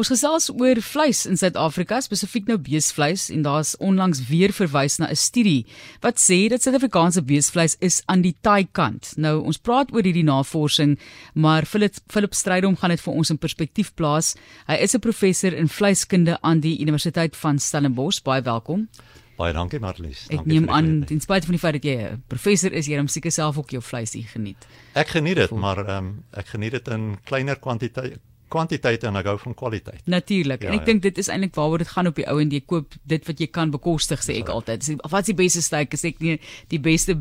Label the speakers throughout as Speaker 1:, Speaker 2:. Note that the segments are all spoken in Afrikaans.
Speaker 1: Ons gesels oor vleis in Suid-Afrika, spesifiek nou beesvleis en daar's onlangs weer verwys na 'n studie wat sê dat Suid-Afrikaanse beesvleis is aan die taai kant. Nou ons praat oor hierdie navorsing, maar Philip Philip Strydom gaan dit vir ons in perspektief plaas. Hy is 'n professor in vleiskunde aan die Universiteit van Stellenbosch. Baie welkom.
Speaker 2: Baie dankie Marlies.
Speaker 1: Ek neem aan ten spyte van die feit dat jy 'n professor is, jy hom seker self ook jou vleisie geniet.
Speaker 2: Ek geniet dit, maar ehm um, ek geniet dit in kleiner kwantiteite kwantiteit en ek hou van kwaliteit.
Speaker 1: Natuurlik. Ja, en ek ja. dink dit is eintlik waaroor dit gaan op die ou en jy koop dit wat jy kan bekostig sê ek altyd. Wat is die beste steak? Is ek nie die beste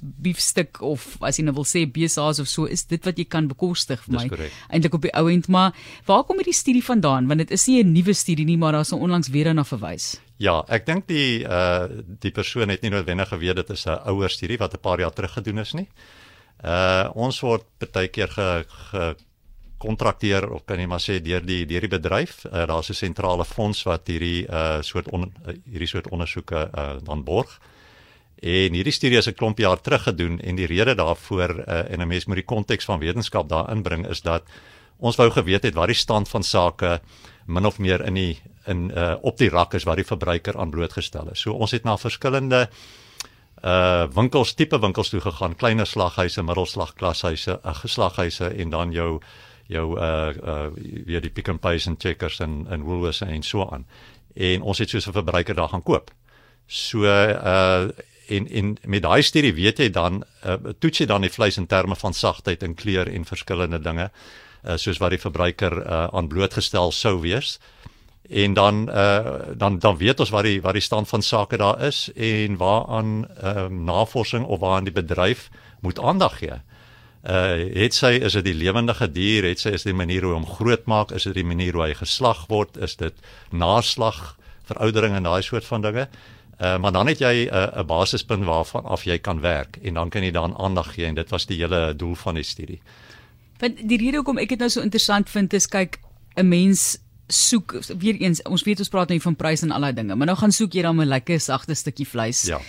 Speaker 1: beefstuk of as jy nou wil sê besaas of so is dit wat jy kan bekostig vir my. Eintlik op die ou end, maar waar kom hierdie studie vandaan? Want dit is nie 'n nuwe studie nie, maar daar's onlangs weer daarna verwys.
Speaker 2: Ja, ek dink die uh die persoon het nie noodwendig geweet dit is 'n ouer studie wat 'n paar jaar terug gedoen is nie. Uh ons word baie keer ge, ge kontrakteer of kan jy maar sê deur die deur die bedryf. Uh, Daar's 'n sentrale fonds wat hierdie uh soort on, uh, hierdie soort ondersoeke uh dan borg. En hierdie studie is 'n klomp jaar terug gedoen en die rede daarvoor uh en 'n mens moet die konteks van wetenskap daarin bring is dat ons wou geweet het wat die stand van sake min of meer in die in uh op die rak is wat die verbruiker aan blootgestel is. So ons het na verskillende uh winkels tipe winkels toe gegaan, kleiner slaghuise, middelslag klashuise, uh, geslaghuise en dan jou jou uh uh weer die Pick n Pay en Checkers en en Woolworths en so aan. En ons het soos 'n verbruiker daar gaan koop. So uh en en met daai studie weet jy dan uh, toets jy dan die vleis in terme van sagtheid en kleur en verskillende dinge uh, soos wat die verbruiker uh, aan blootgestel sou wees en dan uh, dan dan weet ons wat die wat die stand van sake daar is en waaraan uh, navorsing of waaraan die bedryf moet aandag gee uh het sy is dit die lewendige dier? Het sy is die manier hoe hom grootmaak? Is dit die manier hoe hy geslag word? Is dit naslag veroudering en daai soort van dinge? Uh maar dan het jy 'n uh, 'n basispunt waarvan af jy kan werk en dan kan jy dan aandag gee en dit was die hele doel van die studie.
Speaker 1: Want die rede hoekom ek dit nou so interessant vind is kyk 'n mens soek weer eens ons weet ons praat nou van pryse en al daai dinge maar nou gaan soek jy dan 'n lekker sagte stukkie vleis.
Speaker 2: Ja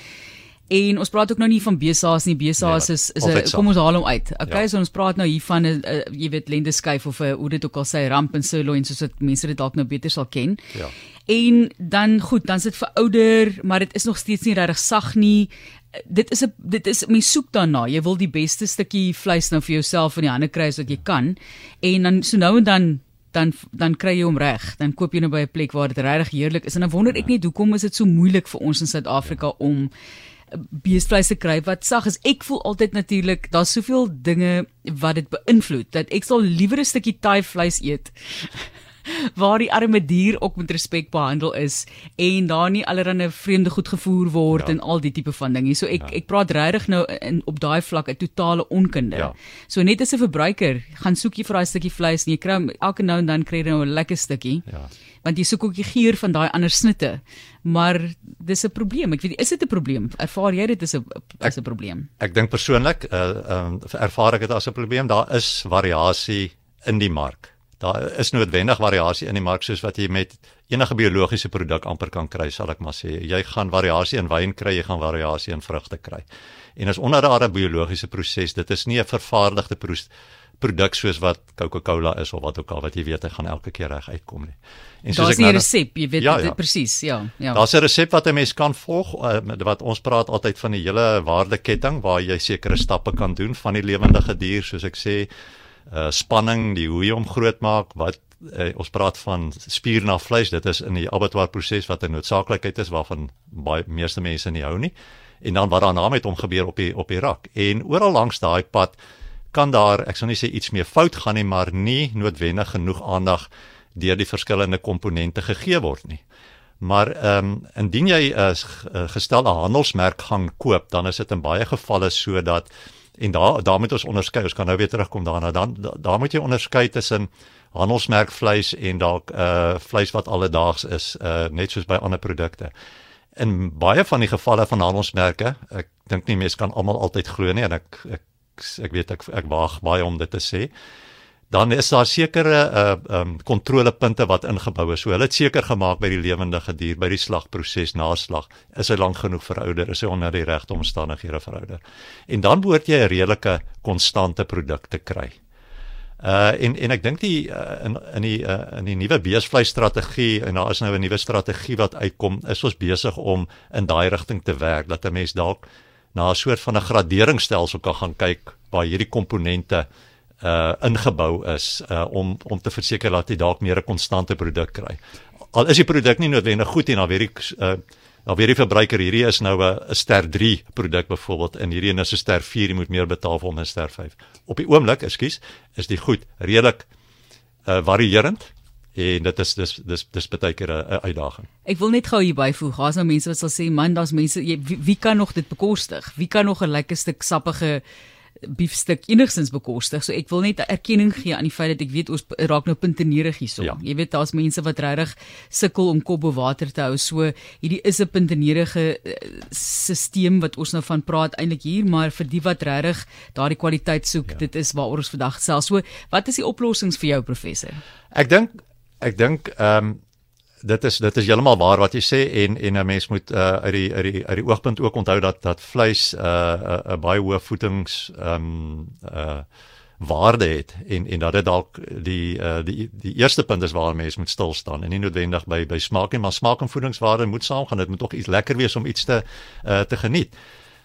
Speaker 1: En ons praat ook nou nie van besaas nie. Besaas ja, is is 'n kom ons haal hom uit. Okay, ja. so ons praat nou hier van 'n jy weet lendeskyf of 'n hoe dit ook al sê ramp en sirloin soos dit mense dit dalk nou beter sal ken.
Speaker 2: Ja.
Speaker 1: En dan goed, dan is dit verouder, maar dit is nog steeds nie regtig sag nie. Dit is 'n dit is mens soek daarna. Jy wil die beste stukkie vleis nou vir jouself in die hande kry as wat jy kan. En dan so nou en dan dan dan kry jy hom reg. Dan koop jy nou by 'n plek waar dit regtig heerlik is. En dan wonder ek net hoekom is dit so moeilik vir ons in Suid-Afrika om beesvleis te kry wat sag is. Ek voel altyd natuurlik daar's soveel dinge wat dit beïnvloed dat ek sal liewer 'n stukkie taai vleis eet waar die arme dier ook met respek behandel is en daar nie allerlei vreemde goed gevoer word ja. en al die tipe van dinge. So ek ja. ek praat regtig nou in op daai vlak 'n totale onkunde. Ja. So net as 'n verbruiker gaan soek jy vir daai stukkie vleis en jy kry elke nou en dan kry jy nou 'n lekker stukkie. Ja want jy soek ook die geur van daai ander snitte. Maar dis 'n probleem. Ek weet is dit 'n probleem? Ervaar jy dit is 'n is 'n probleem?
Speaker 2: Ek dink persoonlik, uh um, ervaar ek dit as 'n probleem. Daar is variasie in die mark. Daar is noodwendig variasie in die mark soos wat jy met enige biologiese produk amper kan kry, sal ek maar sê. Jy gaan variasie in wyn kry, jy gaan variasie in vrugte kry. En as onder 'n biologiese proses, dit is nie 'n vervaardigde proses produk soos wat Coca-Cola is of wat ook al wat jy weet hy gaan elke keer reg uitkom nie.
Speaker 1: En soos ek nou 'n resep, jy weet ja, ja. presies, ja, ja.
Speaker 2: Daar's 'n resep wat 'n mens kan volg uh, wat ons praat altyd van die hele waardeketting waar jy sekere stappe kan doen van die lewendige dier soos ek sê uh spanning, die hoe jy hom groot maak, wat uh, ons praat van spier na vleis, dit is in die abattoir proses wat 'n noodsaaklikheid is waarvan baie meeste mense nie hou nie. En dan wat daarna met hom gebeur op die op die rak. En oral langs daai pad kan daar ek sou nie sê iets meer fout gaan nie, maar nie noodwendig genoeg aandag deur die verskillende komponente gegee word nie. Maar ehm um, indien jy 'n uh, gestel 'n handelsmerk gaan koop, dan is dit in baie gevalle so dat en daar daar moet ons onderskei, ons kan nou weer terugkom daarna, dan daar moet jy onderskei tussen handelsmerk vleis en dalk uh vleis wat alledaags is, uh net soos by ander produkte. In baie van die gevalle van handelsmerke, ek dink nie mense kan almal altyd glo nie en ek ek ek weet ek ek waag baie om dit te sê. Dan is daar sekere uh um kontrolepunte wat ingebou is. So hulle het seker gemaak by die lewendige dier by die slagproses na slag is hy lank genoeg verouder, is hy onder die regte omstandighede verouder. En dan behoort jy 'n redelike konstante produk te kry. Uh en en ek dink die uh, in in die uh, in die nuwe beesvleis strategie en daar is nou 'n nuwe strategie wat uitkom, is ons besig om in daai rigting te werk dat 'n mens dalk na 'n soort van 'n graderingsstelsel kan gaan kyk waar hierdie komponente uh ingebou is uh om om te verseker dat jy dalk meer 'n konstante produk kry. Al is die produk nie noodwendig goed en dan weer die uh dan weer die verbruiker hierdie is nou 'n ster 3 produk byvoorbeeld en hierdie is 'n ster 4 jy moet meer betaal vir hom 'n ster 5. Op die oomblik, ekskuus, is die goed redelik uh varierend en dit is dis dis dis baie keer 'n uitdaging.
Speaker 1: Ek wil net gou hier byvoeg. Daar's nou mense wat sal sê man, daar's mense jy, wie, wie kan nog dit bekostig? Wie kan nog 'n lekker stuk sappige biefstuk enigstens bekostig. So ek wil net erkenning gee aan die feit dat ek weet ons raak nou puntenierig hierso. Ja. Jy weet daar's mense wat regtig sukkel om kop bo water te hou. So hierdie is 'n puntenierige uh, stelsel wat ons nou van praat eintlik hier, maar vir die wat regtig daardie kwaliteit soek, ja. dit is waar ons vandag self. So wat is die oplossings vir jou professor?
Speaker 2: Ek dink ek dink ehm um, dit is dit is heeltemal waar wat jy sê en en 'n mens moet uh, uit die uit die uit die oogpunt ook onthou dat dat vleis 'n uh, 'n uh, baie hoë voedings ehm um, uh waarde het en en dat dit dalk die uh die die eerste punt is waar mense moet stil staan en nie noodwendig by by smaak nie maar smaak en voedingswaarde moet saamgaan dit moet tog iets lekker wees om iets te uh te geniet.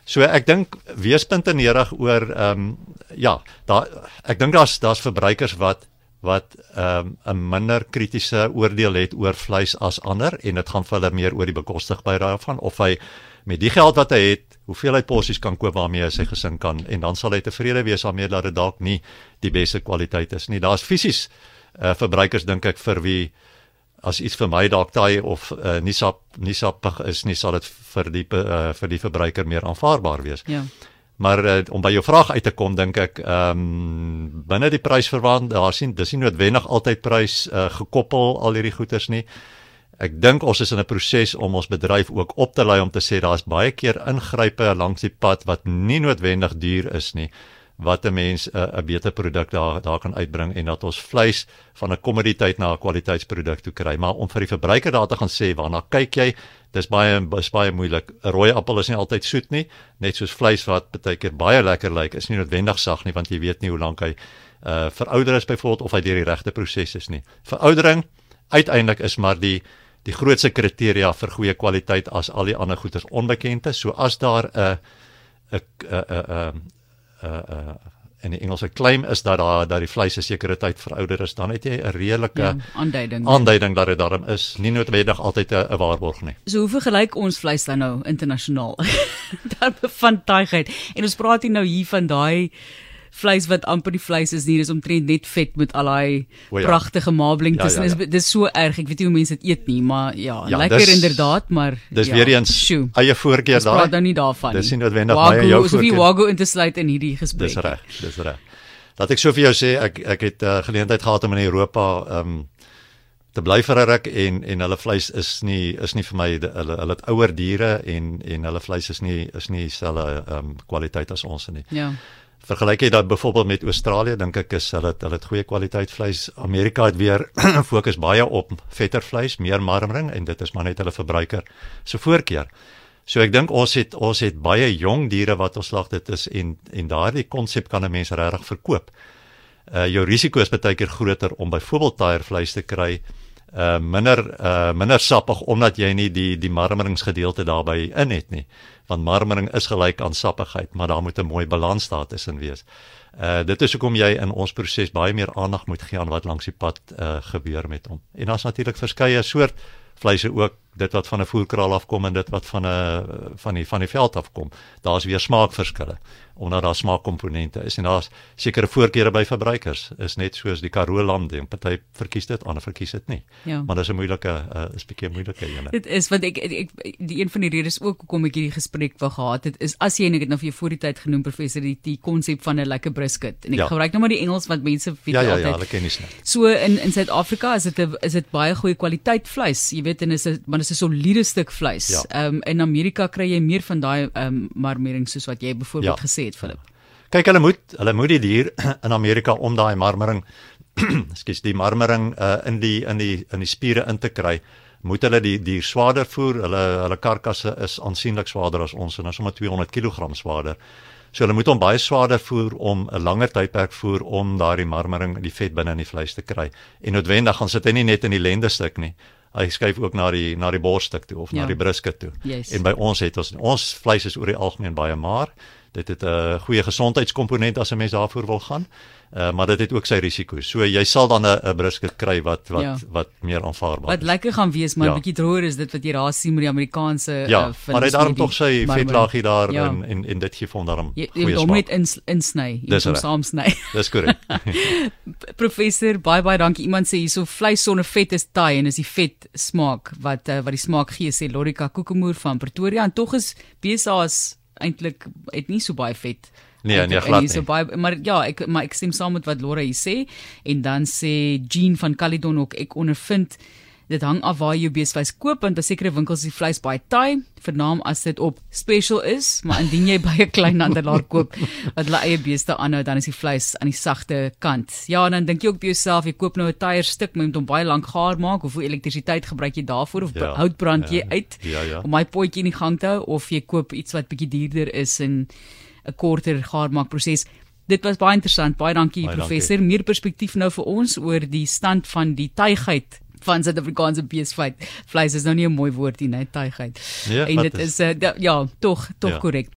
Speaker 2: So ek dink weespunte nerig oor ehm um, ja, daar ek dink daar's daar's verbruikers wat wat ehm, 'n um, minder kritiese oordeel het oor vleis as ander en dit gaan vir hulle meer oor die bekostigbaarheid daarvan of hy met die geld wat hy het, hoeveel hy porsies kan koop waarmee hy sy gesin kan en dan sal hy tevrede wees daarmee dat dit dalk nie die beste kwaliteit is nie. Daar's fisies uh, verbruikers dink ek vir wie as iets vir my dalk taai of uh, nie sap nie sappig is nie, sal dit vir die uh, vir die verbruiker meer aanvaarbaar wees. Ja. Maar uh, om by jou vraag uit te kom dink ek ehm um, binne die prysverband daar sien dis nie noodwendig altyd prys uh, gekoppel al hierdie goederes nie. Ek dink ons is in 'n proses om ons bedryf ook op te lei om te sê daar's baie keer ingrype langs die pad wat nie noodwendig duur is nie wat 'n mens 'n uh, beter produk daar daar kan uitbring en dat ons vleis van 'n kommoditeit na 'n kwaliteitsproduk toe kry. Maar om vir die verbruiker daar te gaan sê waarna kyk jy, dis baie is baie moeilik. 'n Rooi appel is nie altyd soet nie, net soos vleis wat baie keer baie lekker lyk, is nie noodwendig sag nie want jy weet nie hoe lank hy uh verouder is byvoorbeeld of hy deur die regte proses is nie. Veroudering uiteindelik is maar die die grootste kriteria vir goeie kwaliteit as al die ander goeders onbekend is. So as daar 'n 'n 'n 'n uh uh in die Engelse claim is dat daar dat die vleis 'n sekere tyd verouder is, dan het jy 'n redelike ja,
Speaker 1: aanduiding.
Speaker 2: Aanduiding dat dit daarom is, nie noodwendig altyd 'n waarborg nie.
Speaker 1: So hoe vergelyk ons vleis dan nou internasionaal? daar bevind daaiheid. En ons praat hier nou hier van daai vleis wat amper die vleis is nie, dis omtrent net vet met al daai ja. pragtige marbling ja, tussen. Ja, ja, ja. Dis so erg. Ek weet nie hoe mense dit eet nie, maar ja, ja lekker dis, inderdaad, maar
Speaker 2: Dis ja, weer eens shoe. eie voorkeur
Speaker 1: daai. Ons praat nou nie daarvan nie.
Speaker 2: Dis nie noodwendig baie jou voorkeur.
Speaker 1: Ons hoef Wago in te sluit in hierdie gesprek.
Speaker 2: Dis reg, dis reg. Laat ek so vir jou sê, ek ek het uh, geleentheid gehad om in Europa ehm um, te bly vir 'n ruk en en hulle vleis is nie is nie vir my hulle hulle het ouer diere en en hulle vleis is nie is nie dieselfde ehm um, kwaliteit as ons nie. Ja. Vergelyk jy dit byvoorbeeld met Australië, dink ek is hulle hulle het goeie kwaliteit vleis. Amerika het weer fokus baie op vetter vleis, meer marmering en dit is maar net hulle verbruiker se voorkeur. So ek dink ons het ons het baie jong diere wat ons slag dit is en en daardie konsep kan 'n mens regtig verkoop. Uh jou risiko is baie keer groter om byvoorbeeld taier vleis te kry uh minder uh minder sappig omdat jy nie die die marmeringsgedeelte daarbey in het nie. Want marmering is gelyk aan sappigheid, maar daar moet 'n mooi balans daar tussen wees. Uh dit is hoekom jy in ons proses baie meer aandag moet gee aan wat langs die pad uh gebeur met hom. En daar's natuurlik verskeie soort vleise ook dit wat van 'n voerkraal afkom en dit wat van 'n van die van die veld afkom. Daar's weer smaakverskille omdat daar smaakkomponente is en daar's sekere voorkeure by verbruikers. Is net soos die Karoo lam ding. Party verkies dit, ander verkies dit nie. Ja. Maar dis 'n moeilike uh, is bietjie moeilike ene.
Speaker 1: Dit is want ek, ek, die een van die redes ook hoekom ek hierdie gesprek wou gehad het is as jy en ek het nou vir jou voor die tyd genoem professor die die konsep van 'n lekker brisket en ek ja. gebruik nou maar die Engels wat mense weet
Speaker 2: ja, ja,
Speaker 1: altyd.
Speaker 2: Ja, ja, hulle ken snit.
Speaker 1: So in in Suid-Afrika is dit 'n is dit baie goeie kwaliteit vleis. Jy weet en is dit maar dis 'n soliede stuk vleis. Ehm ja. um, in Amerika kry jy meer van daai ehm um, marmering soos wat jy byvoorbeeld ja. gesê het Philip.
Speaker 2: Kyk hulle moet hulle moet die dier in Amerika om daai marmering skus die marmering uh, in die in die in die spiere in te kry moet hulle die dier swaarder voer hulle hulle karkasse is aansienlik swaarder as ons en ons sommer 200 kg swaarder So hulle moet hom baie swaarder voer om 'n langer tydperk voer om daardie marmering, die vet binne in die vleis te kry. En noodwendig gaan sit hy nie net in die lendestuk nie. Hy skuif ook na die na die borsstuk toe of ja. na die brisket toe.
Speaker 1: Yes.
Speaker 2: En by ons het ons ons vleis is oor die algemeen baie maar dit het 'n goeie gesondheidskomponent as 'n mens daarvoor wil gaan. Uh, maar dit het ook sy risiko's. So jy sal dan 'n brisket kry wat wat ja. wat meer aanvaarbaar
Speaker 1: wat
Speaker 2: is.
Speaker 1: Wat lekker gaan wees, maar 'n ja. bietjie droër is dit wat jy daar sien met die Amerikaanse
Speaker 2: ja, uh, maar hy daarom tog sy vetlaagie daar ja. en, en en dit gee vir hom daarom
Speaker 1: goeie smaak. Jy hom net in insny, jy hom saam sny.
Speaker 2: Dis korrek.
Speaker 1: Professor, baie baie dankie. Iemand sê hierso vleis sonder vet is taai en is die vet smaak wat uh, wat die smaak gee sê Lorika Kokemoer van Pretoria en tog is BSA's eintlik het nie so baie vet
Speaker 2: Nee, nee, glad nie.
Speaker 1: So baie maar ja, ek maar ek stem saam met wat Laura hier sê en dan sê Jean van Caledon ook ek ondervind dit hang af waar jy beesvleis koop want by sekere winkels is die vleis baie taai, vernaam as dit op special is, maar indien jy by 'n klein handelaar koop wat hulle eie beeste aanhou, dan is die vleis aan die sagte kant. Ja, dan dink jy ook by jouself, jy koop nou 'n taier stuk, moet hom baie lank gaar maak, hoeveel elektrisiteit gebruik jy daarvoor of ja, hout brand jy
Speaker 2: ja,
Speaker 1: uit
Speaker 2: ja, ja.
Speaker 1: om my potjie in die gang te hou of jy koop iets wat bietjie duurder is en 'n korter gaarmaakproses. Dit was baie interessant. Baie dankie baie professor. Dankie. Meer perspektief nou vir ons oor die stand van die tuigheid van Suid-Afrikaanse beesvleis. Vleis is nou nie 'n mooi woord nie, net tuigheid.
Speaker 2: Ja,
Speaker 1: en dit is, is uh, ja, tog tog korrek. Ja.